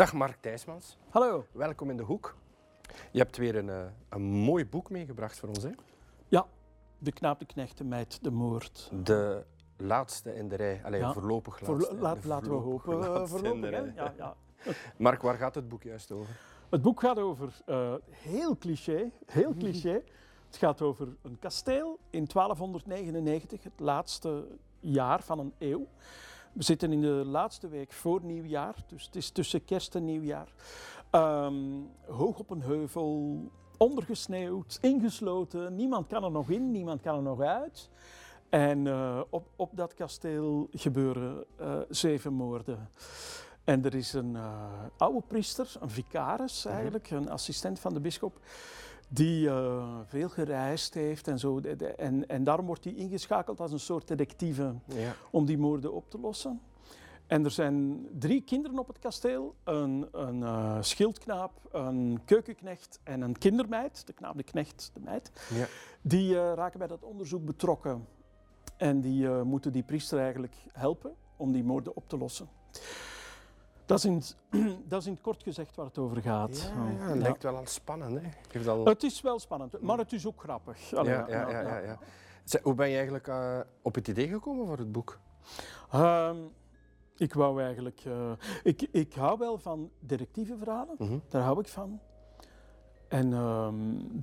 Dag Mark Thijsmans, Hallo. welkom in de hoek. Je hebt weer een, eh, een mooi boek meegebracht voor ons. Hè? Ja, de knaap, de knecht, de meid, de moord. De laatste in de rij, Allee, Ja. voorlopig Voor, laatste. laat, laten we hopen. voorlopig, hè? Ja, ja. Mark, waar gaat het boek juist over? Het boek gaat over, eh, heel cliché, heel cliché. Het gaat over een kasteel in 1299, het laatste jaar van een eeuw. We zitten in de laatste week voor nieuwjaar, dus het is tussen kerst en nieuwjaar. Ehm, hoog op een heuvel, ondergesneeuwd, ingesloten. Niemand kan er nog in, niemand kan er nog uit. En eh, op, op dat kasteel gebeuren eh, zeven moorden. En er is een eh, oude priester, een vicaris eigenlijk, een assistent van de bisschop, die eh, veel gereisd heeft en zo. De- de- En, en daarom wordt hij ingeschakeld als een soort detectieve Ja. om die moorden op te lossen. En er zijn drie kinderen op het kasteel: een, een eh, schildknaap, een keukenknecht en een kindermeid. De knaap, de knecht, de meid. Ja. Die eh, raken bij dat onderzoek betrokken. En die moeten die priester eigenlijk helpen om die moorden op te lossen. Dat is in het, dat is in het kort gezegd waar het over gaat. Ja, ja, het Ja. lijkt wel al spannend. Hè? Geeft al... Het is wel spannend, maar het is ook grappig. Allee, ja, ja, ja, ja, Hoe ben je eigenlijk eh, op het idee gekomen voor het boek? Ehm, ik wou eigenlijk... eh, ik, ik hou wel van detectiveverhalen, Mhm. daar hou ik van. En ehm,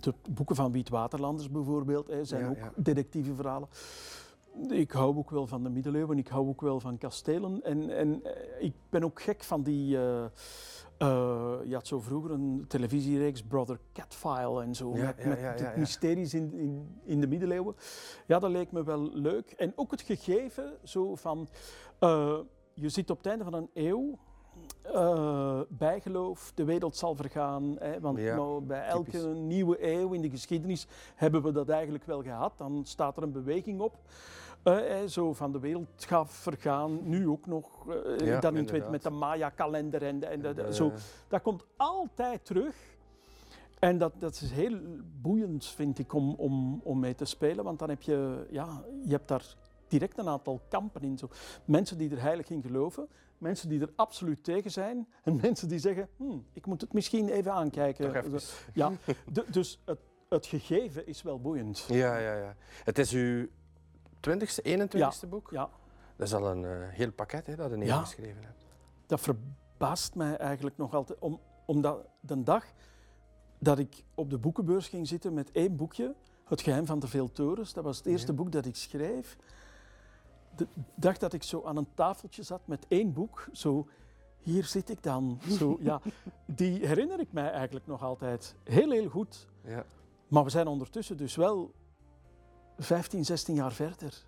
de boeken van Wiet Waterlanders bijvoorbeeld hè, zijn ook ja. detectiveverhalen. Ik hou ook wel van de middeleeuwen, ik hou ook wel van kastelen. En, en eh, ik ben ook gek van die... eh, je had zo vroeger een televisiereeks, Brother Catfile en zo, Ja, met, ja, ja, mysteries in, in, in de middeleeuwen. Ja, dat leek me wel leuk. En ook het gegeven zo van, eh, je zit op het einde van een eeuw, eh, bijgeloof, de wereld zal vergaan. Hè, want Ja, nou, bij elke typisch. nieuwe eeuw in de geschiedenis hebben we dat eigenlijk wel gehad. Dan staat er een beweging op. eh, hè, zo van de wereld gaat vergaan, nu ook nog. eh, Ja, dan in het met de Maya-kalender en, en de- de- De- zo. Dat komt altijd terug. En dat, dat is heel boeiend, vind ik, om, om, om mee te spelen. Want dan heb je, ja, je hebt daar direct een aantal kampen in. Zo. Mensen die er heilig in geloven, mensen die er absoluut tegen zijn, en mensen die zeggen, "Hmm, ik moet het misschien even aankijken. Even. Ja, de- dus het, het gegeven is wel boeiend. Ja, ja, ja. Het is uw 20ste, 21ste boek? Ja, Dat is al een eh, heel pakket hè, dat je Ja. neergeschreven hebt. dat verbaast mij eigenlijk nog altijd. Om, omdat de dag dat ik op de boekenbeurs ging zitten met één boekje, Het geheim van de veel torens, dat was het eerste Ja. boek dat ik schreef. De dag dat ik zo aan een tafeltje zat met één boek, zo, hier zit ik dan. Zo, ja, die herinner ik mij eigenlijk nog altijd heel, heel goed. Ja. Maar we zijn ondertussen dus wel 15, 16 jaar verder.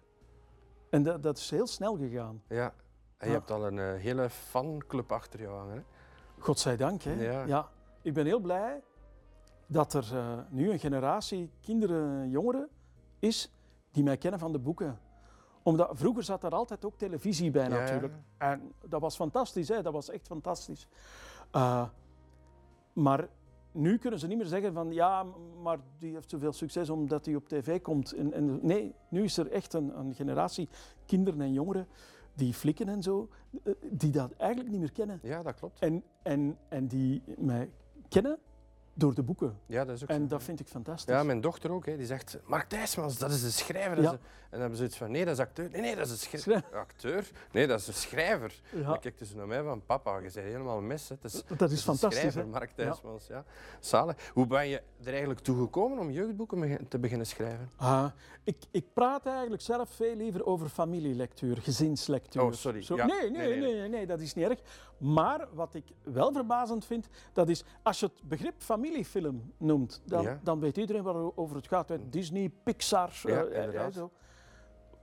En dat, dat is heel snel gegaan. ja. En je Ja. hebt al een eh, hele fanclub achter jou hangen. Hè? Godzijdank, hè? Ja. Ik ben heel blij dat er eh, nu een generatie kinderen en jongeren is die mij kennen van de boeken. Omdat vroeger zat er altijd ook televisie bij Ja, ja. natuurlijk. En dat was fantastisch, hè? dat was echt fantastisch. Eh, maar nu kunnen ze niet meer zeggen van ja, maar die heeft zoveel succes omdat hij op tv komt. En, en, nee, nu is er echt een, een generatie kinderen en jongeren die flikken en zo, eh, die dat eigenlijk niet meer kennen. Ja, dat klopt. En, en, en die mij kennen door de boeken. Ja, dat is ook En zo. dat vind ik fantastisch. Ja, mijn dochter ook. Hè. Die zegt, Mark Thijsmans, dat is een schrijver. dat Ja. is een-" En dan hebben ze zoiets van, nee, dat is acteur. Nee, nee, dat is een schri- Schrijver. acteur. Nee, dat is een schrijver. Ja. Dan kijkt ze naar mij van, papa, je bent helemaal mis. Hè. Het is, Dat is een fantastisch. schrijver, hè? Mark Thijsmans. Ja. Zalig. Hoe ben je er eigenlijk toe gekomen om jeugdboeken te beginnen schrijven? Ah, ik, ik praat eigenlijk zelf veel liever over familielectuur, gezinslectuur. Oh, sorry. Zo- Nee, nee, nee, nee, nee, dat is niet erg. Maar wat ik wel verbazend vind, dat is als je het begrip familiefilm noemt, dan, Ja. dan weet iedereen waarover het gaat. hè. Disney, Pixar, Ja, eh, eh, zo.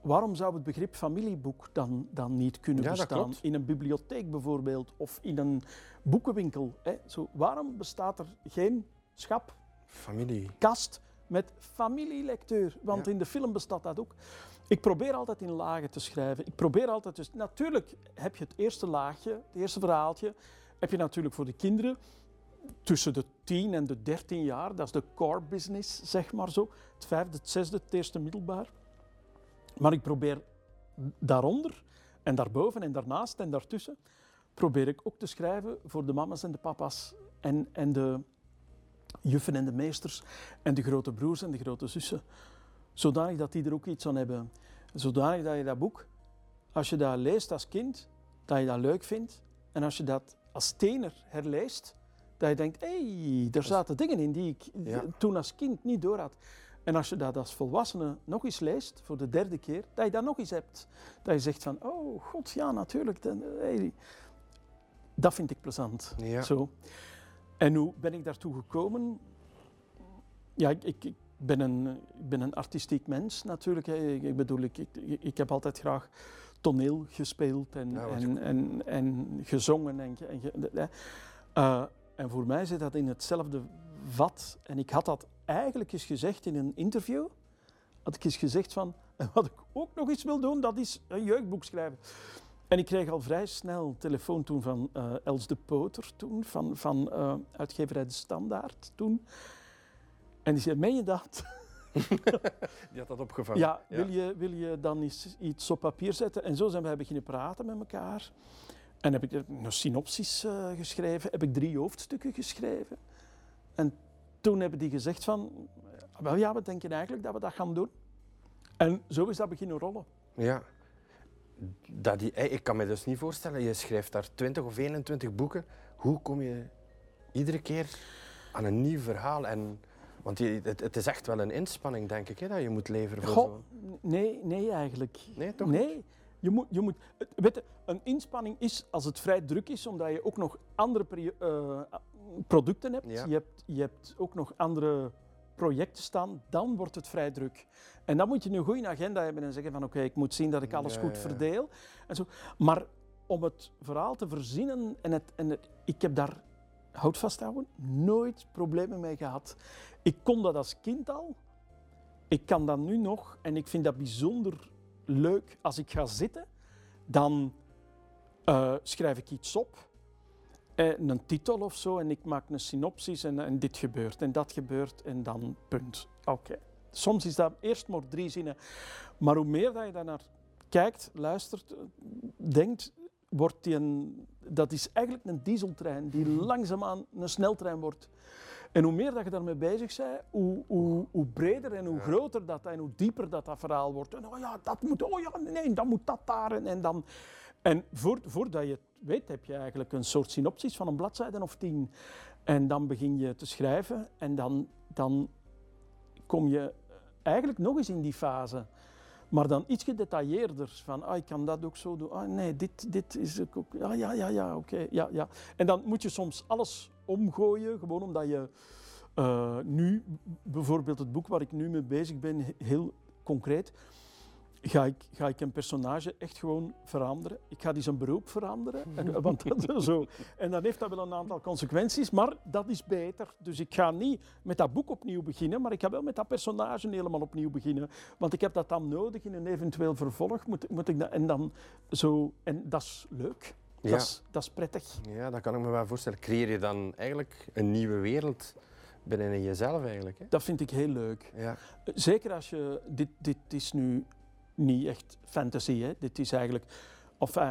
Waarom zou het begrip familieboek dan, dan niet kunnen Ja, bestaan? In een bibliotheek bijvoorbeeld, of in een boekenwinkel. Hè? Zo, waarom bestaat er geen schap Familie. kast met familielecteur. Want in de film bestaat dat ook. Ik probeer altijd in lagen te schrijven. Ik probeer altijd dus... Natuurlijk heb je het eerste laagje, het eerste verhaaltje, heb je natuurlijk voor de kinderen tussen de 10 en de 13 jaar. Dat is de core business, zeg maar zo. Het vijfde, het zesde, het eerste middelbaar. Maar ik probeer daaronder en daarboven en daarnaast en daartussen probeer ik ook te schrijven voor de mama's en de papa's en, en de juffen en de meesters en de grote broers en de grote zussen. Zodanig dat die er ook iets aan hebben. Zodanig dat je dat boek, als je dat leest als kind, dat je dat leuk vindt. En als je dat als tiener herleest, dat je denkt, hey, er zaten dingen in die ik Ja. toen als kind niet door had. En als je dat als volwassene nog eens leest, voor de derde keer, dat je dat nog eens hebt. Dat je zegt van, oh god, ja natuurlijk. dan, hey. Dat vind ik plezant. Ja. Zo. En hoe ben ik daartoe gekomen? Ja, ik, ik, ik ben, een, ik ben een artistiek mens natuurlijk. Ik, bedoel, ik, ik, ik heb altijd graag toneel gespeeld en, Ja, en, en, en gezongen. En, en. Eh, en voor mij zit dat in hetzelfde vat. En ik had dat eigenlijk eens gezegd in een interview. Had ik eens gezegd van, en wat ik ook nog eens wil doen, dat is een jeugdboek schrijven. En ik kreeg al vrij snel telefoon toen van eh, Els de Poter, toen, van, van eh, uitgeverij De Standaard toen. En die zei, meen je dat? Die had dat opgevangen. Ja, wil je, wil je dan eens iets op papier zetten? En zo zijn wij beginnen praten met elkaar. En heb ik er een synopsis eh, geschreven, heb ik drie hoofdstukken geschreven. En toen hebben die gezegd van, eh, wel ja, we denken eigenlijk dat we dat gaan doen. En zo is dat beginnen rollen. Ja. Dat die, eh, ik kan me dus niet voorstellen, je schrijft daar 20 of 21 boeken. Hoe kom je iedere keer aan een nieuw verhaal? En, want je, het, het is echt wel een inspanning, denk ik, hè, dat je moet leveren voor Goh, zo'n... nee, nee eigenlijk. Nee, toch? Nee, je moet, je moet, weet je, een inspanning is als het vrij druk is, omdat je ook nog andere eh, producten hebt. Ja. Je hebt. Je hebt ook nog andere projecten staan, dan wordt het vrij druk. En dan moet je een goede agenda hebben en zeggen van oké, ik moet zien dat ik alles Ja, goed ja. verdeel. En zo. Maar om het verhaal te verzinnen, en, het, en het, ik heb daar, houd vasthouden, nooit problemen mee gehad. Ik kon dat als kind al. Ik kan dat nu nog en ik vind dat bijzonder leuk. Als ik ga zitten, dan eh, schrijf ik iets op. eh, een titel of zo en ik maak een synopsis en, en dit gebeurt en dat gebeurt en dan punt. Oké. Soms is dat eerst maar drie zinnen. Maar hoe meer dat je daarnaar kijkt, luistert, eh, denkt, wordt die een... Dat is eigenlijk een dieseltrein die langzaamaan een sneltrein wordt. En hoe meer dat je daarmee bezig bent, hoe, hoe, hoe breder en hoe groter dat en hoe dieper dat, dat verhaal wordt. En oh ja, dat moet, oh ja, nee, dan moet dat daar en, en dan... En voor, voordat je het weet, heb je eigenlijk een soort synopsis van een bladzijde of tien. En dan begin je te schrijven en dan, dan kom je eigenlijk nog eens in die fase. Maar dan iets gedetailleerder. Van, ah, ik kan dat ook zo doen. Ah, nee, dit, dit is ook... Ja, ja, ja, ja, oké. ja, ja. En dan moet je soms alles omgooien, gewoon omdat je eh, nu, bijvoorbeeld het boek waar ik nu mee bezig ben, he- heel concreet, ga ik, ga ik een personage echt gewoon veranderen. Ik ga die zijn beroep veranderen. En, want dat zo. en dan heeft dat wel een aantal consequenties, maar dat is beter. Dus ik ga niet met dat boek opnieuw beginnen, maar ik ga wel met dat personage helemaal opnieuw beginnen. Want ik heb dat dan nodig in een eventueel vervolg. Moet, moet ik dat, en, dan zo, en dat is leuk. Ja. Dat, is, dat is prettig. Ja, dat kan ik me wel voorstellen. Creëer je dan eigenlijk een nieuwe wereld binnen jezelf eigenlijk? Hè? Dat vind ik heel leuk. Ja. Zeker als je. Dit, dit is nu niet echt fantasy, hè? dit is eigenlijk. Of eh,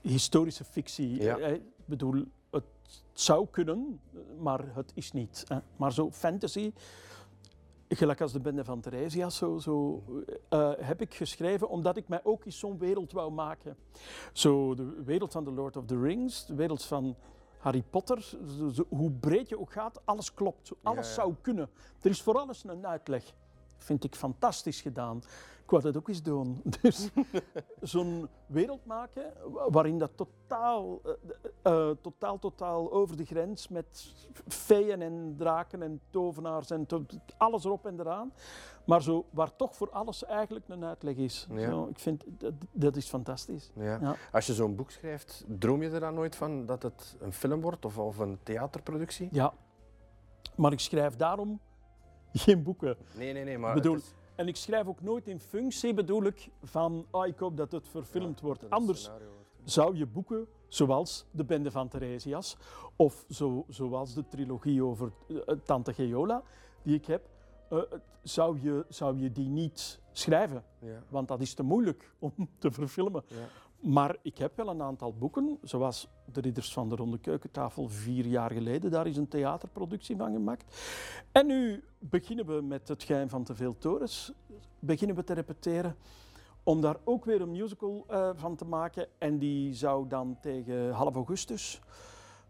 historische fictie. Ja. Eh, Ik bedoel, het zou kunnen, maar het is niet. Hè? Maar zo fantasy. Gelijk als de bende van Theresias, zo, zo eh, heb ik geschreven omdat ik mij ook eens zo'n wereld wou maken. Zo de wereld van The Lord of the Rings, de wereld van Harry Potter, zo- hoe breed je ook gaat, alles klopt. Alles Ja, ja. zou kunnen. Er is voor alles een uitleg. Vind ik fantastisch gedaan. Ik wou dat ook eens doen. Dus zo'n wereld maken wa- waarin dat totaal, eh, eh, eh, totaal, totaal over de grens met feeën en draken en tovenaars en to- alles erop en eraan. Maar zo, waar toch voor alles eigenlijk een uitleg is. Ja. Zo, ik vind dat, dat is fantastisch. Ja. Ja. Als je zo'n boek schrijft, droom je er dan nooit van dat het een film wordt of, of een theaterproductie? Ja, maar ik schrijf daarom geen boeken. Nee, nee, nee. Maar Bedoel, is- En ik schrijf ook nooit in functie, bedoel ik, van ah, ik hoop dat het verfilmd Ja, wordt. Anders wordt. zou je boeken zoals De Bende van Theresias of zo, zoals de trilogie over eh, Tante Geola die ik heb, eh, zou, je, zou je die niet schrijven. Ja. Want dat is te moeilijk om te verfilmen. Ja. Maar ik heb wel een aantal boeken, zoals De Ridders van de Ronde Keukentafel vier jaar geleden. Daar is een theaterproductie van gemaakt. En nu beginnen we met Het Geheim van Te Veel Torens. Beginnen we te repeteren om daar ook weer een musical eh, van te maken. En die zou dan tegen half augustus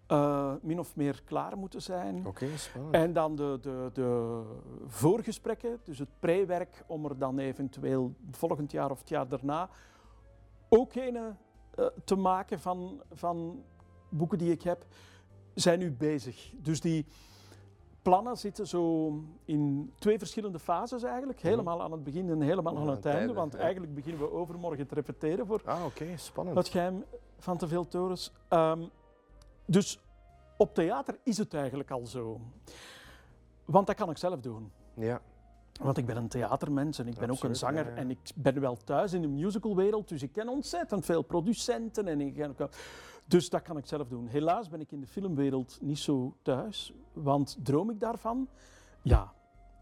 eh, min of meer klaar moeten zijn. Oké, spannend. En dan de, de, de voorgesprekken, dus het prewerk, om er dan eventueel volgend jaar of het jaar daarna ook een eh, te maken van, van boeken die ik heb, zijn nu bezig. Dus die plannen zitten zo in twee verschillende fases eigenlijk. Mhm. Helemaal aan het begin en helemaal aan het einde. Want eigenlijk beginnen we overmorgen te repeteren voor Ah, oké, spannend. het geheim van te veel torens. Ehm, dus op theater is het eigenlijk al zo. Want dat kan ik zelf doen. Ja, Want ik ben een theatermens en ik ben ook een zanger ja, ja. en ik ben wel thuis in de musicalwereld, dus ik ken ontzettend veel producenten. En ik dus dat kan ik zelf doen. Helaas ben ik in de filmwereld niet zo thuis, want droom ik daarvan? Ja,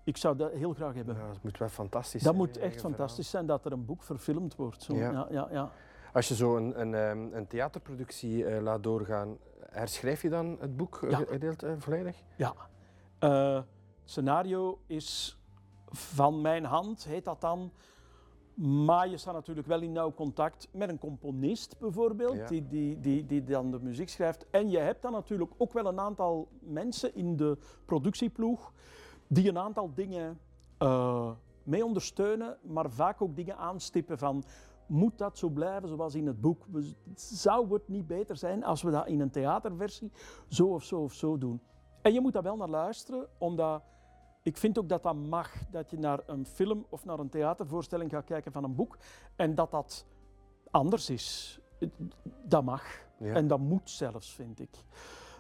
ik zou dat heel graag hebben. ja, het moet wel fantastisch dat zijn. moet je echt fantastisch zijn dat er een boek verfilmd wordt. Zo. Ja. Ja. Ja. Als je zo een, een, ehm, een theaterproductie eh, laat doorgaan, herschrijf je dan het boek eh, gedeeld eh, volledig? Ja. Het scenario is van mijn hand, heet dat dan. Maar je staat natuurlijk wel in nauw contact met een componist bijvoorbeeld, Ja. die, die, die, die dan de muziek schrijft. En je hebt dan natuurlijk ook wel een aantal mensen in de productieploeg die een aantal dingen eh, mee ondersteunen, maar vaak ook dingen aanstippen van moet dat zo blijven zoals in het boek? Zou het niet beter zijn als we dat in een theaterversie zo of zo of zo doen? En je moet daar wel naar luisteren, omdat ik vind ook dat dat mag, dat je naar een film of naar een theatervoorstelling gaat kijken van een boek en dat dat anders is. Dat mag. Ja. En dat moet zelfs, vind ik.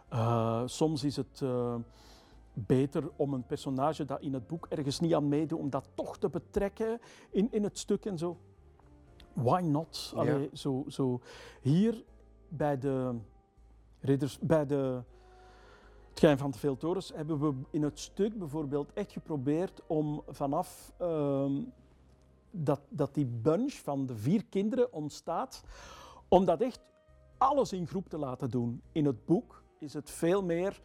Eh, soms is het eh, beter om een personage dat in het boek ergens niet aan meedoet, om dat toch te betrekken in, in het stuk en zo. Why not? Allee, zo, zo. Hier bij de ridders, bij de het geheim van de veel torens hebben we in het stuk bijvoorbeeld echt geprobeerd om vanaf ehm, dat, dat die bunch van de vier kinderen ontstaat, om dat echt alles in groep te laten doen. In het boek is het veel meer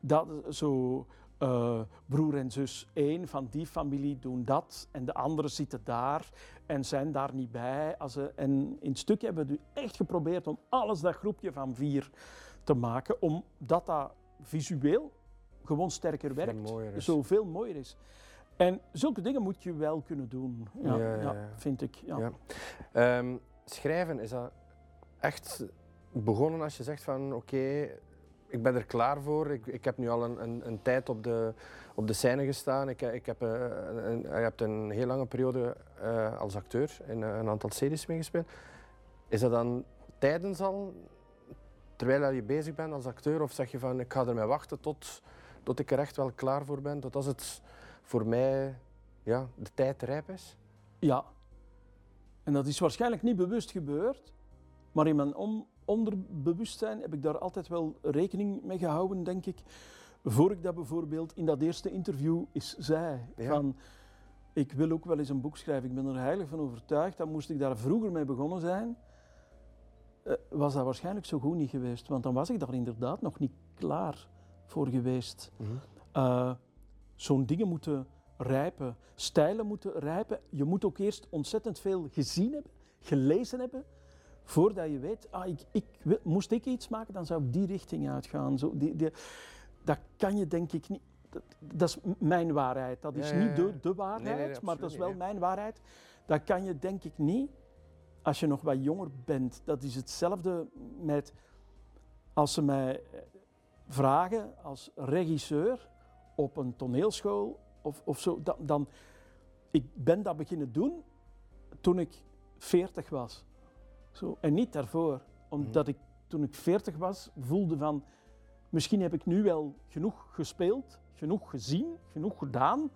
dat zo eh, broer en zus één van die familie doen dat en de anderen zitten daar en zijn daar niet bij. Als en in het stuk hebben we echt geprobeerd om alles dat groepje van vier te maken, omdat dat visueel gewoon sterker Veel werkt, mooier is. zoveel mooier is. En zulke dingen moet je wel kunnen doen, ja, Ja, ja, vind ik. Ehm, schrijven, is dat echt begonnen als je zegt van oké, ik ben er klaar voor. Ik, ik heb nu al een, een, een tijd op de, op de scène gestaan. Ik, ik heb, eh, een, je hebt een heel lange periode eh, als acteur in eh, een aantal series meegespeeld. Is dat dan tijdens al, terwijl je bezig bent als acteur, of zeg je van ik ga ermee wachten tot, tot ik er echt wel klaar voor ben, tot als het voor mij ja, de tijd rijp is? Ja. En dat is waarschijnlijk niet bewust gebeurd, maar in mijn on- onderbewustzijn heb ik daar altijd wel rekening mee gehouden, denk ik. Voor ik dat bijvoorbeeld in dat eerste interview eens zei. Ja. Van, ik wil ook wel eens een boek schrijven, ik ben er heilig van overtuigd. Dan moest ik daar vroeger mee begonnen zijn. Eh, was dat waarschijnlijk zo goed niet geweest, want dan was ik daar inderdaad nog niet klaar voor geweest. Eh, Zo'n dingen moeten rijpen, stijlen moeten rijpen. Je moet ook eerst ontzettend veel gezien hebben, gelezen hebben, voordat je weet, ah, ik, ik, moest ik iets maken, dan zou ik die richting uitgaan. Zo, die, die, dat kan je denk ik niet. Dat, dat is mijn waarheid. Dat is Ja, ja, niet de, de waarheid, Nee, nee, nee, maar dat is wel mijn waarheid. Dat kan je denk ik niet als je nog wat jonger bent. Dat is hetzelfde met als ze mij eh, vragen als regisseur op een toneelschool of, of zo, dan, dan ik ben dat beginnen doen toen ik 40 was. Zo, en niet daarvoor, omdat ik toen ik 40 was voelde van misschien heb ik nu wel genoeg gespeeld, genoeg gezien, genoeg gedaan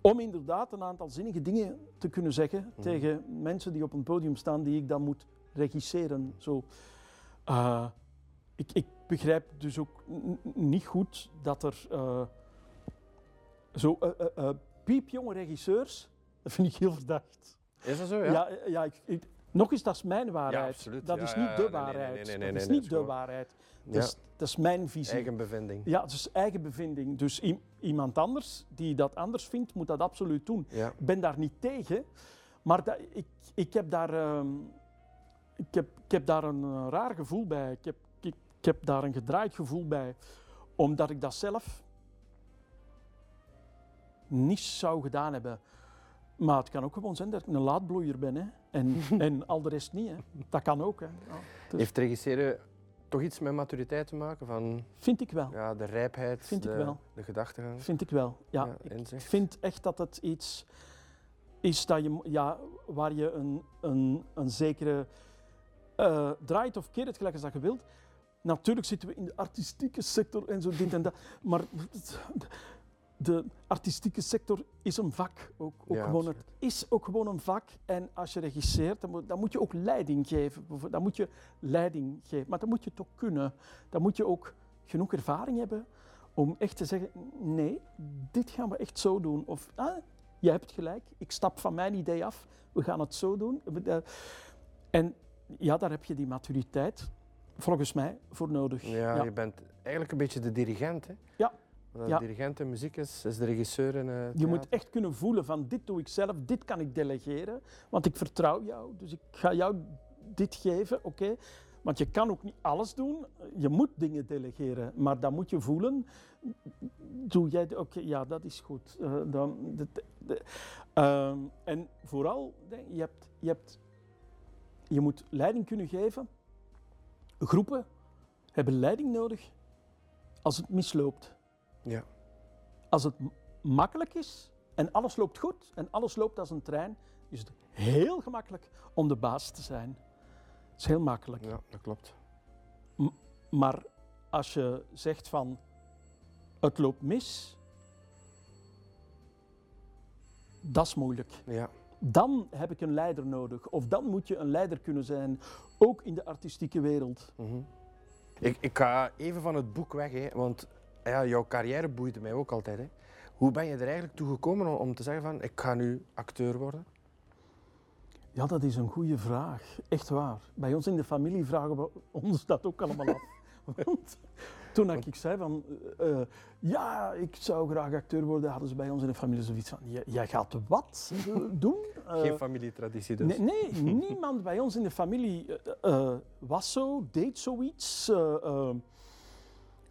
om inderdaad een aantal zinnige dingen te kunnen zeggen tegen mensen die op een podium staan die ik dan moet regisseren. Zo. Eh, ik, ik begrijp dus ook niet goed dat er eh, zo eh, piepjonge regisseurs, dat vind ik heel verdacht. Is dat zo? Ja, Ja. ja, ik, ik- Nog eens, dat is mijn waarheid. Dat is niet de waarheid. dat is niet dat de waarheid. Dat, is, dat mijn visie. eigen bevinding. Ja, het is eigen bevinding. Dus iemand anders die dat anders vindt, moet dat absoluut doen. Ik ben daar niet tegen, maar dat, ik, ik, heb daar, ehm, ik, heb, ik heb daar een eh, raar gevoel bij. Ik heb, ik, ik heb daar een gedraaid gevoel bij, omdat ik dat zelf niet zou gedaan hebben. Maar het kan ook gewoon zijn dat ik een laadbloeier ben hè? En, en al de rest niet. Hè? Dat kan ook. Hè? Ja, dus Heeft regisseren toch iets met maturiteit te maken? Van vind ik wel. ja, de rijpheid, Vind ik de, wel. de gedachtegang? Vind ik wel. Ja, Ja, ik vind echt dat het iets is dat je, ja, waar je een, een, een zekere eh draait of keert het gelijk als dat je wilt. Natuurlijk zitten we in de artistieke sector en zo dit en dat, maar de artistieke sector is een vak. Ook, ook Ja, gewoon, het is ook gewoon een vak. En als je regisseert, dan moet, dan moet je ook leiding geven. Dan moet je leiding geven. Maar dan moet je het ook kunnen. Dan moet je ook genoeg ervaring hebben om echt te zeggen, nee, dit gaan we echt zo doen. Of, ah, je hebt gelijk, ik stap van mijn idee af, we gaan het zo doen. Eh, En ja, daar heb je die maturiteit, volgens mij, voor nodig. Ja, Ja. je bent eigenlijk een beetje de dirigent. Hè? Ja. Ja. De dirigent in muziek is, is de regisseur in eh, Je moet echt kunnen voelen van dit doe ik zelf, dit kan ik delegeren, want ik vertrouw jou, dus ik ga jou dit geven, oké. Want je kan ook niet alles doen, je moet dingen delegeren, maar dan moet je voelen, doe jij, de- oké, ja dat is goed. Eh, dan, de, de- de- ehm, en vooral, je, hebt, je, hebt, je moet leiding kunnen geven. Groepen hebben leiding nodig als het misloopt. Ja. Als het makkelijk is en alles loopt goed en alles loopt als een trein, is het heel gemakkelijk om de baas te zijn. Het is heel makkelijk. ja, dat klopt. Maar als je zegt van het loopt mis, dat is moeilijk. Ja. Dan heb ik een leider nodig. Of dan moet je een leider kunnen zijn, ook in de artistieke wereld. Mhm. ik, ik ga even van het boek weg, hè, want ja, jouw carrière boeide mij ook altijd. Hè. Hoe ben je er eigenlijk toe gekomen om, te zeggen van ik ga nu acteur worden? Ja, dat is een goede vraag. Echt waar. Bij ons in de familie vragen we ons dat ook allemaal af. Want toen ik zei van, eh, eh, ja, ik zou graag acteur worden, hadden ze bij ons in de familie zoiets van, "Jij- gaat wat doen? Eh, Geen familietraditie dus. Nee, nee, niemand bij ons in de familie was zo, deed zoiets.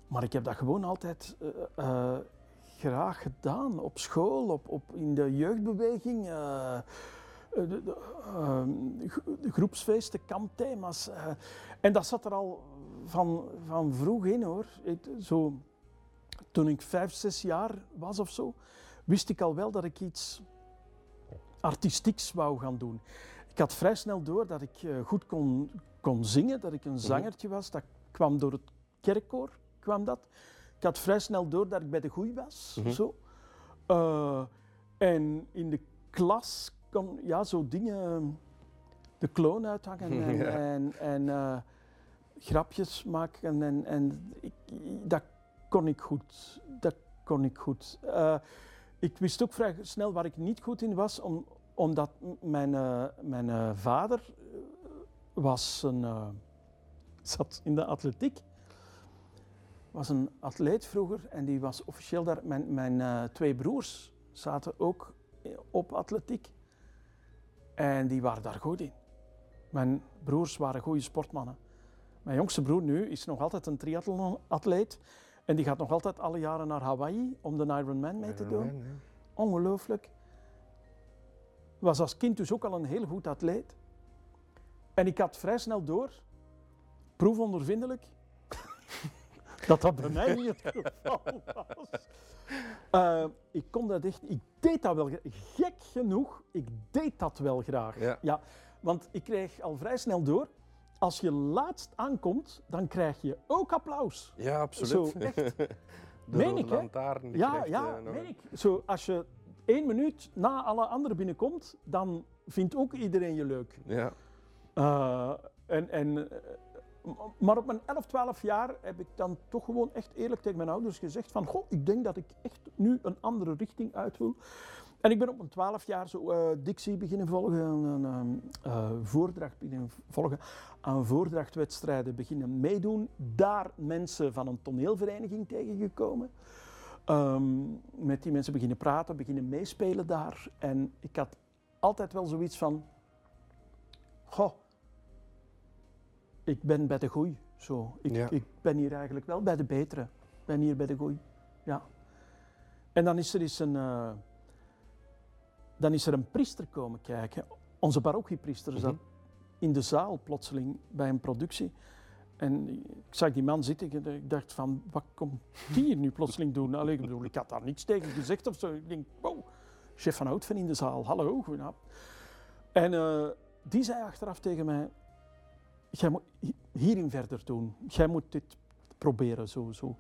Maar ik heb dat gewoon altijd eh, eh, graag gedaan. Op school, op, op, in de jeugdbeweging. eh, de, de, ehm, de groepsfeesten, kampthema's. en dat zat er al van, van vroeg in hoor. Ik- zo, toen ik vijf, zes jaar was of zo, wist ik al wel dat ik iets artistieks wou gaan doen. Ik had vrij snel door dat ik goed kon, kon zingen, dat ik een zangertje was. Dat kwam door het kerkkoor, kwam dat. Ik had vrij snel door dat ik bij de goeie was. Mhm. zo. Eh, en in de klas kon ja, zo dingen, de kloon uithangen en, Ja. en, en eh, grapjes maken. En, en ik, dat kon ik goed. Dat kon ik goed. Eh, ik wist ook vrij snel waar ik niet goed in was, om, omdat mijn, mijn vader was een, zat in de atletiek. Was een atleet vroeger en die was officieel daar. Mijn, mijn eh, twee broers zaten ook i- op atletiek en die waren daar goed in. Mijn broers waren goede sportmannen. Mijn jongste broer nu is nog altijd een triathlon-atleet en die gaat nog altijd alle jaren naar Hawaii om de Ironman mee te doen. Ja. Ongelooflijk. Was als kind dus ook al een heel goed atleet. En ik had vrij snel door, proefondervindelijk, dat dat bij mij niet het geval was. Eh, ik kon dat echt, ik deed dat wel, gek genoeg, ik deed dat wel graag. Ja. Want ik kreeg al vrij snel door, als je laatst aankomt, dan krijg je ook applaus. Ja, absoluut. Zo, echt. De Meen ik, lantaarn, Ja, krijgt, ja, eh, meen ik. Zo, als je één minuut na alle anderen binnenkomt, dan vindt ook iedereen je leuk. Ja. Eh, en, en, maar op mijn 11, 12 jaar heb ik dan toch gewoon echt eerlijk tegen mijn ouders gezegd van, goh, ik denk dat ik echt nu een andere richting uit wil. En ik ben op mijn twaalf jaar zo eh, dictie beginnen volgen, een ehm, eh, voordracht beginnen volgen, aan voordrachtwedstrijden beginnen meedoen. Daar mensen van een toneelvereniging tegengekomen. Ehm, met die mensen beginnen praten, beginnen meespelen daar. En ik had altijd wel zoiets van, goh, ik ben bij de goeie. Zo. Ik, Ja. ik ben hier eigenlijk wel bij de betere. Ik ben hier bij de goeie. Ja. En dan is er eens een, eh, dan is er een priester komen kijken. Onze parochiepriester zat Mhm. in de zaal plotseling bij een productie. En ik zag die man zitten en ik dacht van, wat komt die hier nu plotseling doen? Allee, ik bedoel, ik had daar niets tegen gezegd of zo. Ik denk, wow, chef van Houtven in de zaal, hallo, goedenavond. En eh, die zei achteraf tegen mij, jij moet hi- hierin verder doen. Jij moet dit proberen, zo, zo.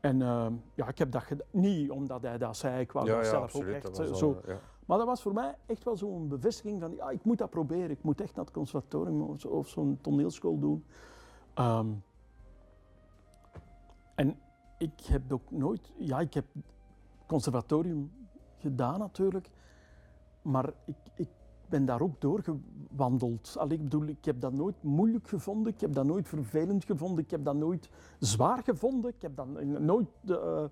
En eh, ja, ik heb dat gedaan. Niet omdat hij dat zei, ik wou Ja, dat ja, zelf absoluut. ook echt eh, zo. al, ja. Maar dat was voor mij echt wel zo'n bevestiging van, ja, ik moet dat proberen. Ik moet echt naar het conservatorium of zo'n toneelschool doen. Ehm, en ik heb ook nooit, ja, ik heb conservatorium gedaan natuurlijk, maar ik, ik ben daar ook doorgewandeld. Allee, ik bedoel, ik heb dat nooit moeilijk gevonden, ik heb dat nooit vervelend gevonden, ik heb dat nooit zwaar gevonden, ik heb dat nooit... eh,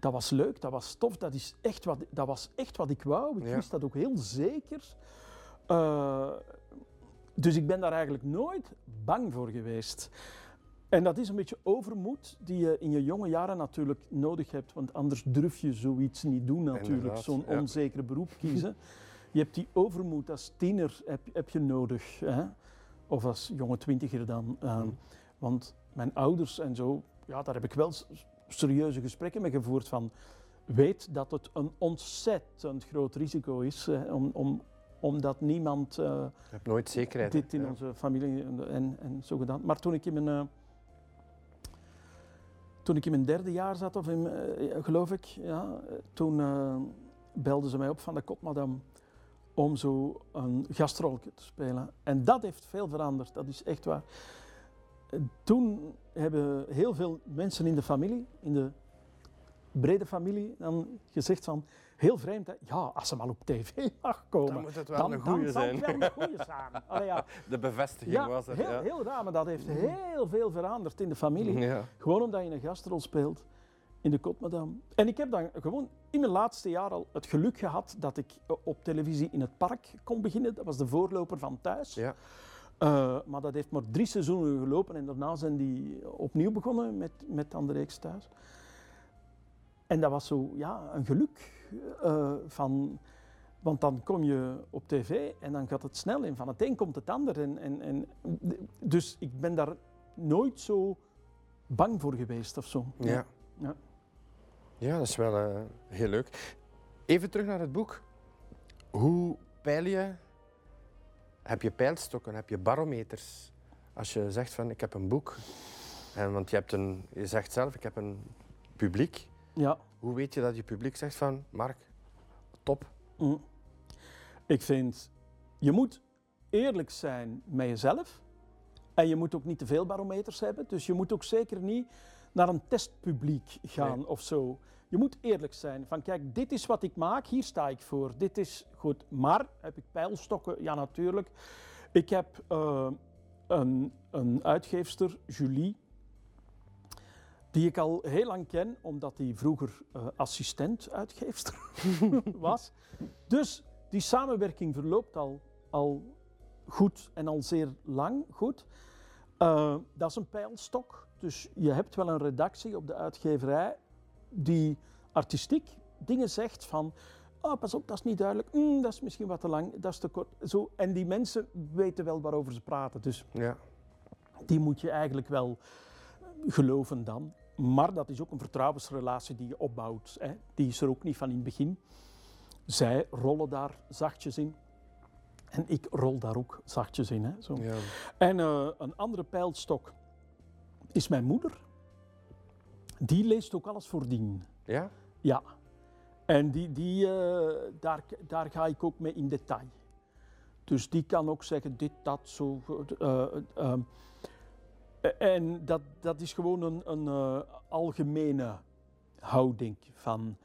dat was leuk, dat was tof, dat, is echt wat, dat was echt wat ik wou. Ik Ja. wist dat ook heel zeker. Eh, dus ik ben daar eigenlijk nooit bang voor geweest. En dat is een beetje overmoed die je in je jonge jaren natuurlijk nodig hebt, want anders durf je zoiets niet doen natuurlijk, zo'n ja. onzeker beroep kiezen. Je hebt die overmoed als tiener heb, heb je nodig, hè? of als jonge twintiger dan. ehm, Mm. Want mijn ouders en zo, ja, daar heb ik wel serieuze gesprekken mee gevoerd van, weet dat het een ontzettend groot risico is, hè, om, om, omdat niemand... eh, Je hebt nooit zekerheid. dit in ja. onze familie en, en, zo gedaan. Maar toen ik in mijn, eh, toen ik in mijn derde jaar zat, of in, eh, geloof ik, ja, toen belden ze mij op van de Kopmadam om zo een gastrolje te spelen. En dat heeft veel veranderd, dat is echt waar. Toen hebben heel veel mensen in de familie, in de brede familie, dan gezegd van, heel vreemd, hè? ja, als ze maar op tv mag komen. Dan moet het wel Dan, een goede zijn. het wel een goeie zijn. Allee, ja. De bevestiging Ja, was er. heel, ja. heel raar, maar dat heeft heel veel veranderd in de familie. Ja. Gewoon omdat je een gastrol speelt in de Kot Madame. En ik heb dan gewoon in mijn laatste jaar al het geluk gehad dat ik eh, op televisie in het park kon beginnen. Dat was de voorloper van thuis. Ja. Eh, maar dat heeft maar drie seizoenen gelopen en daarna zijn die opnieuw begonnen met, met dan de reeks thuis. En dat was zo, ja, een geluk eh, van... Want dan kom je op tv en dan gaat het snel en van het een komt het ander. En, en, en, dus ik ben daar nooit zo bang voor geweest of zo. Ja. Ja. Ja, dat is wel eh, heel leuk. Even terug naar het boek. Hoe peil je? Heb je pijlstokken? Heb je barometers? Als je zegt van ik heb een boek, en, want je, hebt een, je zegt zelf ik heb een publiek. Ja. Hoe weet je dat je publiek zegt van Mark, top? Mm. Ik vind, je moet eerlijk zijn met jezelf. En je moet ook niet te veel barometers hebben. Dus je moet ook zeker niet naar een testpubliek gaan Nee. of zo. Je moet eerlijk zijn. Van kijk, dit is wat ik maak, hier sta ik voor. Dit is goed. Maar heb ik pijlstokken? Ja, natuurlijk. Ik heb eh, een, een uitgeefster, Julie, die ik al heel lang ken, omdat die vroeger eh, assistent-uitgeefster was. Dus die samenwerking verloopt al, al goed en al zeer lang goed. Eh, dat is een pijlstok. Dus je hebt wel een redactie op de uitgeverij die artistiek dingen zegt van. Oh, pas op, dat is niet duidelijk. Mm, dat is misschien wat te lang, dat is te kort. Zo. En die mensen weten wel waarover ze praten. Dus Ja. die moet je eigenlijk wel geloven dan. Maar dat is ook een vertrouwensrelatie die je opbouwt. Hè. Die is er ook niet van in het begin. Zij rollen daar zachtjes in. En ik rol daar ook zachtjes in. Hè, zo. ja. En eh, een andere pijlstok is mijn moeder. Die leest ook alles voordien. Ja? Ja. En die, die, eh, daar, daar ga ik ook mee in detail. Dus die kan ook zeggen dit, dat, zo. eh, eh, en dat, dat is gewoon een, een algemene houding van...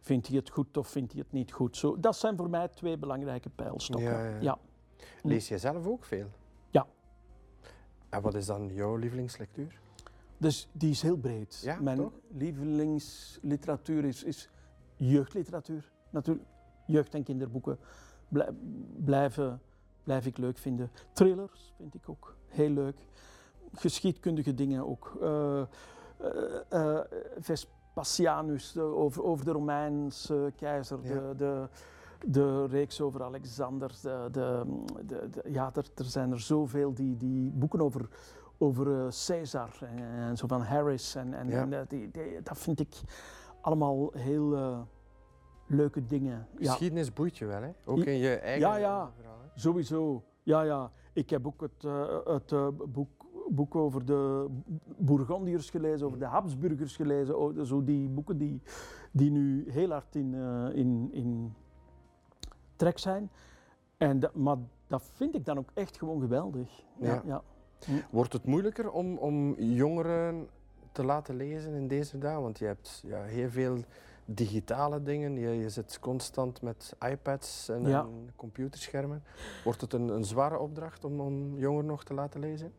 Vindt hij het goed of vindt hij het niet goed? Zo, dat zijn voor mij twee belangrijke pijlstokken. Ja, ja. ja. Lees jij zelf ook veel? En wat is dan jouw lievelingslectuur? Dus die is heel breed. Ja, Mijn toch? lievelingsliteratuur is, is jeugdliteratuur. Natuurlijk, jeugd- en kinderboeken blij- blijven, blijf ik leuk vinden. Thrillers vind ik ook heel leuk. Geschiedkundige dingen ook. Eh, Vespasianus, over, over de Romeinse keizer, Ja. de, de, de reeks over Alexander. De, de, de, ja, er, er zijn er zoveel die, die boeken over, over eh, Caesar en, en zo van Harris. En, en, Ja. en, eh, die, die- dat vind ik allemaal heel eh, leuke dingen. Ja, Geschiedenis boeit je wel, hè? Ook in je eigen Ja, ja. verhaal. hè? sowieso. Ja, ja. Ik heb ook het, het boek, boek over de Bourgondiërs gelezen, over de Habsburgers gelezen. Oh, zo die boeken die, die nu heel hard in, in, in trek zijn. En dat, maar dat vind ik dan ook echt gewoon geweldig. Ja, Ja. ja. Wordt het moeilijker om, om jongeren te laten lezen in deze dagen? Want je hebt ja, heel veel digitale dingen. Je, je zit constant met iPads en, Ja. en computerschermen. Wordt het een, een zware opdracht om, om jongeren nog te laten lezen?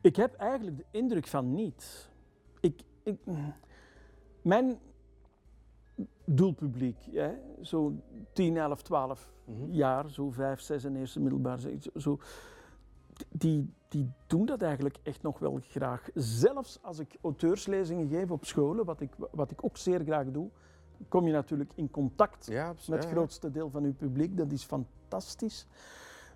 Ik heb eigenlijk de indruk van niet. Ik, ik, mijn doelpubliek, hè, zo 10, 11, 12 Mhm. jaar, zo 5, 6 en eerste middelbaar, zo- die, die doen dat eigenlijk echt nog wel graag. Zelfs als ik auteurslezingen geef op scholen, wat ik, wat ik ook zeer graag doe, kom je natuurlijk in contact Ja, met het grootste deel van uw publiek. Dat is fantastisch.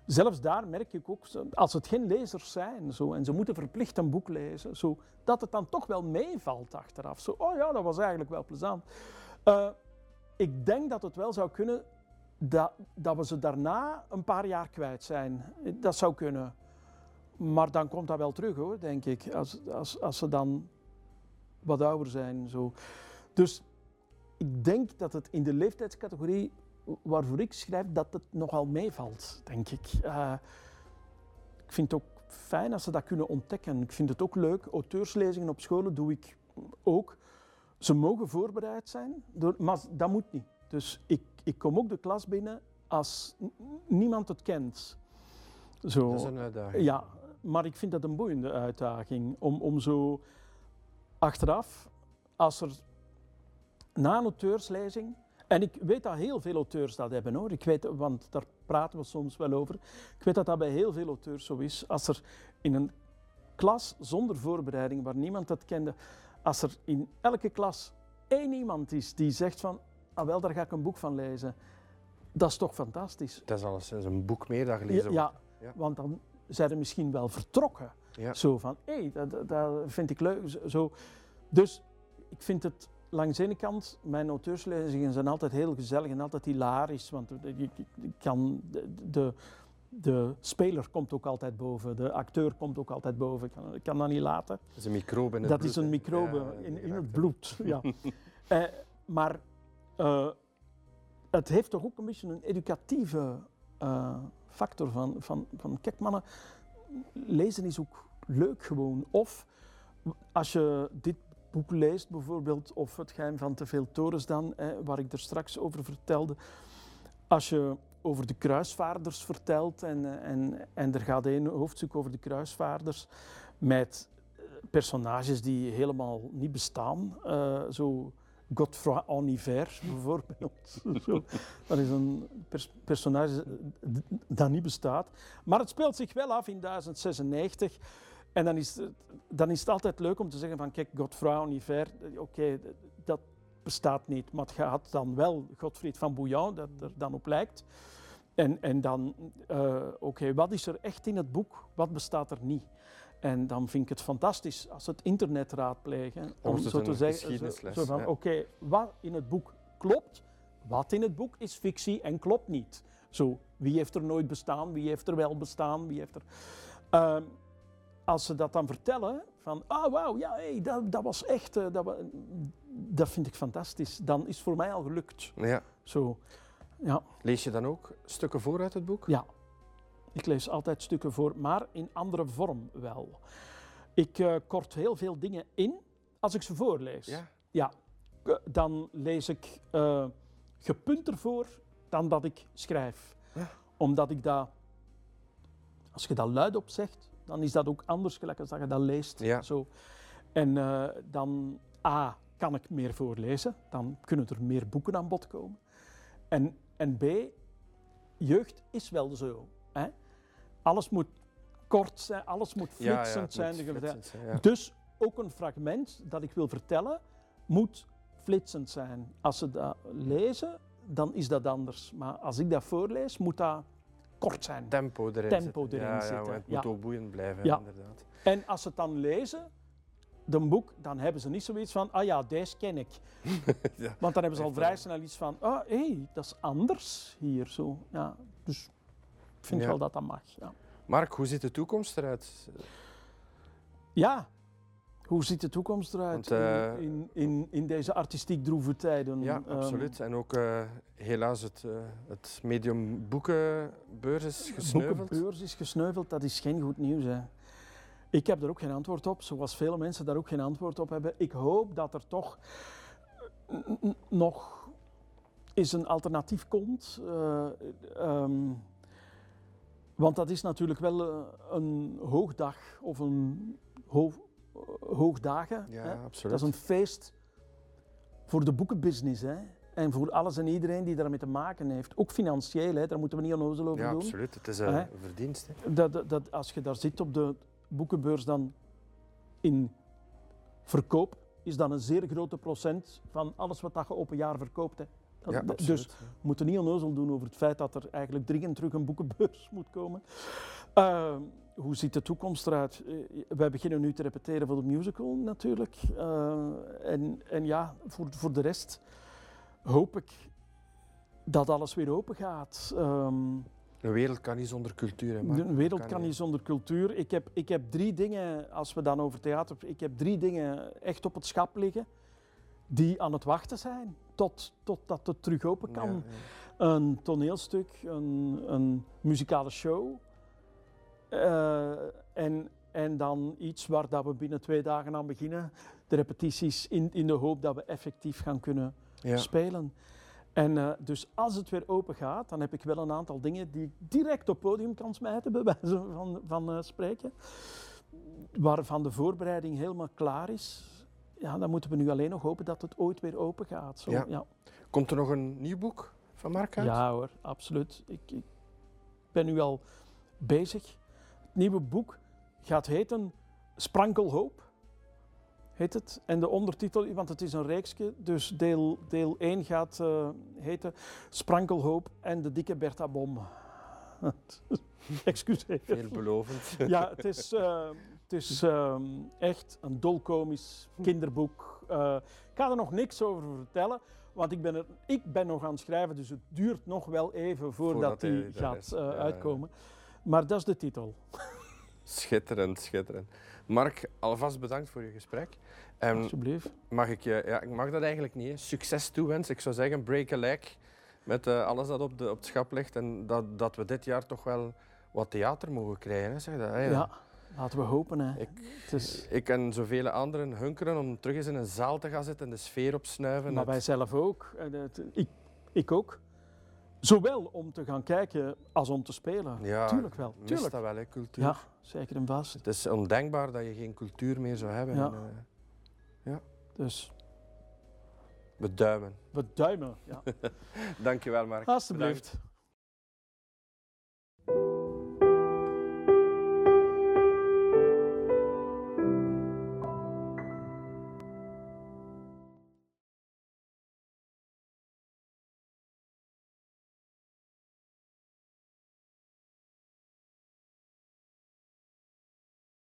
Zelfs daar merk ik ook, als het geen lezers zijn zo, en ze moeten verplicht een boek lezen, zo, dat het dan toch wel meevalt achteraf. Zo, oh ja, dat was eigenlijk wel plezant. Eh, ik denk dat het wel zou kunnen dat, dat we ze daarna een paar jaar kwijt zijn. Dat zou kunnen. Maar dan komt dat wel terug hoor, denk ik, als, als, als ze dan wat ouder zijn. Zo. Dus ik denk dat het in de leeftijdscategorie waarvoor ik schrijf, dat het nogal meevalt, denk ik. Eh, ik vind het ook fijn als ze dat kunnen ontdekken. Ik vind het ook leuk. Auteurslezingen op scholen doe ik ook. Ze mogen voorbereid zijn, door, maar dat moet niet. Dus ik, ik kom ook de klas binnen als niemand het kent. Zo. Dat is een uitdaging. Ja, maar ik vind dat een boeiende uitdaging om, om zo achteraf, als er na een auteurslezing, en ik weet dat heel veel auteurs dat hebben hoor, ik weet, want daar praten we soms wel over, ik weet dat dat bij heel veel auteurs zo is, als er in een klas zonder voorbereiding, waar niemand dat kende, als er in elke klas één iemand is die zegt van, ah wel, daar ga ik een boek van lezen, dat is toch fantastisch. Dat is alleszins een boek meer dat gelezen Ja, wordt. Ja. want dan zijn ze misschien wel vertrokken. Ja. Zo van, hé, dat, dat- dat vind ik leuk. Zo-. Dus ik vind het langs de ene kant, mijn auteurslezingen zijn altijd heel gezellig en altijd hilarisch. Want je kan, de, de, de speler komt ook altijd boven, de acteur komt ook altijd boven. Ik kan, ik kan dat niet laten. Dat is een microbe in het Dat bloed, is een microbe Ja, in, in het bloed. Ja. Eh, maar eh, het heeft toch ook een beetje een educatieve eh, factor van, van, van, kijk mannen, lezen is ook leuk gewoon. Of als je dit boek leest bijvoorbeeld, of Het geheim van te veel torens dan, eh, waar ik er straks over vertelde. Als je over de kruisvaarders vertelt en, eh, en, en er gaat een hoofdstuk over de kruisvaarders met eh, personages die helemaal niet bestaan. eh, zo Godefroy en hiver bijvoorbeeld. Dat is een pers- personage dat niet bestaat. Maar het speelt zich wel af in 1096. En dan is, het, dan is het altijd leuk om te zeggen van kijk, hiver, eh, oké, bestaat niet. Maar het gaat dan wel Godfried van Bouillon, dat er dan op lijkt. En, en dan, eh, oké, wat is er echt in het boek? Wat bestaat er niet? En dan vind ik het fantastisch als het internet raadplegen. Om zo te zeggen, zo, van, ja. oké, wat in het boek klopt, wat in het boek is fictie en klopt niet. Zo, wie heeft er nooit bestaan, wie heeft er wel bestaan, wie heeft er... Ehm, als ze dat dan vertellen, van, ah wauw, ja, hey, dat, dat was echt, eh, dat, dat vind ik fantastisch. Dan is het voor mij al gelukt. Ja. Zo, ja. Lees je dan ook stukken voor uit het boek? Ja, ik lees altijd stukken voor, maar in andere vorm wel. Ik eh, kort heel veel dingen in als ik ze voorlees. Ja. Ja. dan lees ik eh gepunter voor dan dat ik schrijf. Ja. Omdat ik dat, als je dat luidop zegt, dan is dat ook anders gelijk als dat je dat leest. Ja. Zo. En eh, dan, A, kan ik meer voorlezen, dan kunnen er meer boeken aan bod komen. En, en B, jeugd is wel zo. Hè? Alles moet kort zijn, alles moet Ja, ja, flitsend zijn. moet de- flitsend zijn, ja. Dus ook een fragment dat ik wil vertellen moet flitsend zijn. Als ze dat lezen, dan is dat anders. Maar als ik dat voorlees, moet dat kort zijn. Tempo erin Tempo zitten. erin zitten, het ja. moet ook boeiend blijven, inderdaad. En als ze het dan lezen, de boek, dan hebben ze niet zoiets van, ah ja, deze ken ik. Ja. Want dan hebben ze al vrij snel iets van, ah hé, hey, dat is anders hier. Zo. Ja, dus ik vind Ja. wel dat dat mag. Ja. Mark, hoe ziet de toekomst eruit? ja. Hoe ziet de toekomst eruit Want, eh, in, in, in, in deze artistiek droeve tijden? Ja, Ehm, absoluut. En ook eh, helaas het, eh, het medium boekenbeurs is gesneuveld. boekenbeurs is gesneuveld, dat is geen goed nieuws. Hè. Ik heb er ook geen antwoord op, zoals vele mensen daar ook geen antwoord op hebben. Ik hoop dat er toch n- nog eens een alternatief komt. eh, ehm, want dat is natuurlijk wel eh, een hoogdag of een ho hoogdagen. Ja, hè. absoluut. Dat is een feest voor de boekenbusiness. Hè. En voor alles en iedereen die daarmee te maken heeft. Ook financieel, hè. daar moeten we niet onnozel over Ja, doen. absoluut. Het is eh, een verdienst. Hè. Dat, dat, dat als je daar zit op de boekenbeurs, dan in verkoop is dan een zeer grote procent van alles wat dat je op een jaar verkoopt. Hè. Dat- Ja, dat- absoluut. dus we moeten niet onnozel doen over het feit dat er eigenlijk dringend terug een boekenbeurs moet komen. Eh, hoe ziet de toekomst eruit? Eh, wij beginnen nu te repeteren voor de musical natuurlijk. Eh, en, en ja, voor, voor de rest hoop ik dat alles weer open gaat. Ehm, Een wereld kan niet zonder cultuur. Hè, Mark. de wereld Kan kan niet. zonder cultuur. Ik heb, ik heb drie dingen, als we dan over theater, ik heb drie dingen echt op het schap liggen die aan het wachten zijn tot, totdat het terug open kan. Ja, ja. Een toneelstuk, een, een muzikale show eh, en, en dan iets waar dat we binnen twee dagen aan beginnen. De repetities in, in de hoop dat we effectief gaan kunnen Ja. spelen. En eh, dus als het weer open gaat, dan heb ik wel een aantal dingen die ik direct op podium kan smijten, bij wijze van, van eh, spreken. Waarvan de voorbereiding helemaal klaar is. Ja, dan moeten we nu alleen nog hopen dat het ooit weer open gaat. Zo, Ja. ja. Komt er nog een nieuw boek van Mark uit? Ja hoor, absoluut. Ik, ik ben nu al bezig. Het nieuwe boek gaat heten Sprankelhoop. Heet het. En de ondertitel, want het is een reeksje, dus deel, deel 1 gaat eh, heten Sprankelhoop en de dikke Bertha Bom. Excuseer. Veelbelovend. Ja, het is, eh, het is ehm, echt een dolkomisch kinderboek. Eh, ik ga er nog niks over vertellen, want ik ben, er, ik ben nog aan het schrijven, dus het duurt nog wel even voordat Voordat hij die gaat uitkomen. Maar dat is de titel. Schitterend, schitterend. Mark, alvast bedankt voor je gesprek. En Alsjeblieft. mag ik je, ja, ik mag dat eigenlijk niet, hè, succes toewensen. Ik zou zeggen, break a leg met eh, alles dat op, de, op het schap ligt. En dat, dat we dit jaar toch wel wat theater mogen krijgen. Hè, zeg dat, hè? Ja. laten we hopen. Hè. Ik, ik en zoveel anderen hunkeren om terug eens in een zaal te gaan zitten en de sfeer opsnuiven. maar Het- wij zelf ook. Het- ik, ik ook. Zowel om te gaan kijken als om te spelen. ja, tuurlijk wel, tuurlijk. dat wel, hè, cultuur. Ja, zeker en vast. Het is ondenkbaar dat je geen cultuur meer zou hebben. Ja. En, eh, Dus we duimen. we duimen. Ja. Dankjewel, Mark. Alsjeblieft.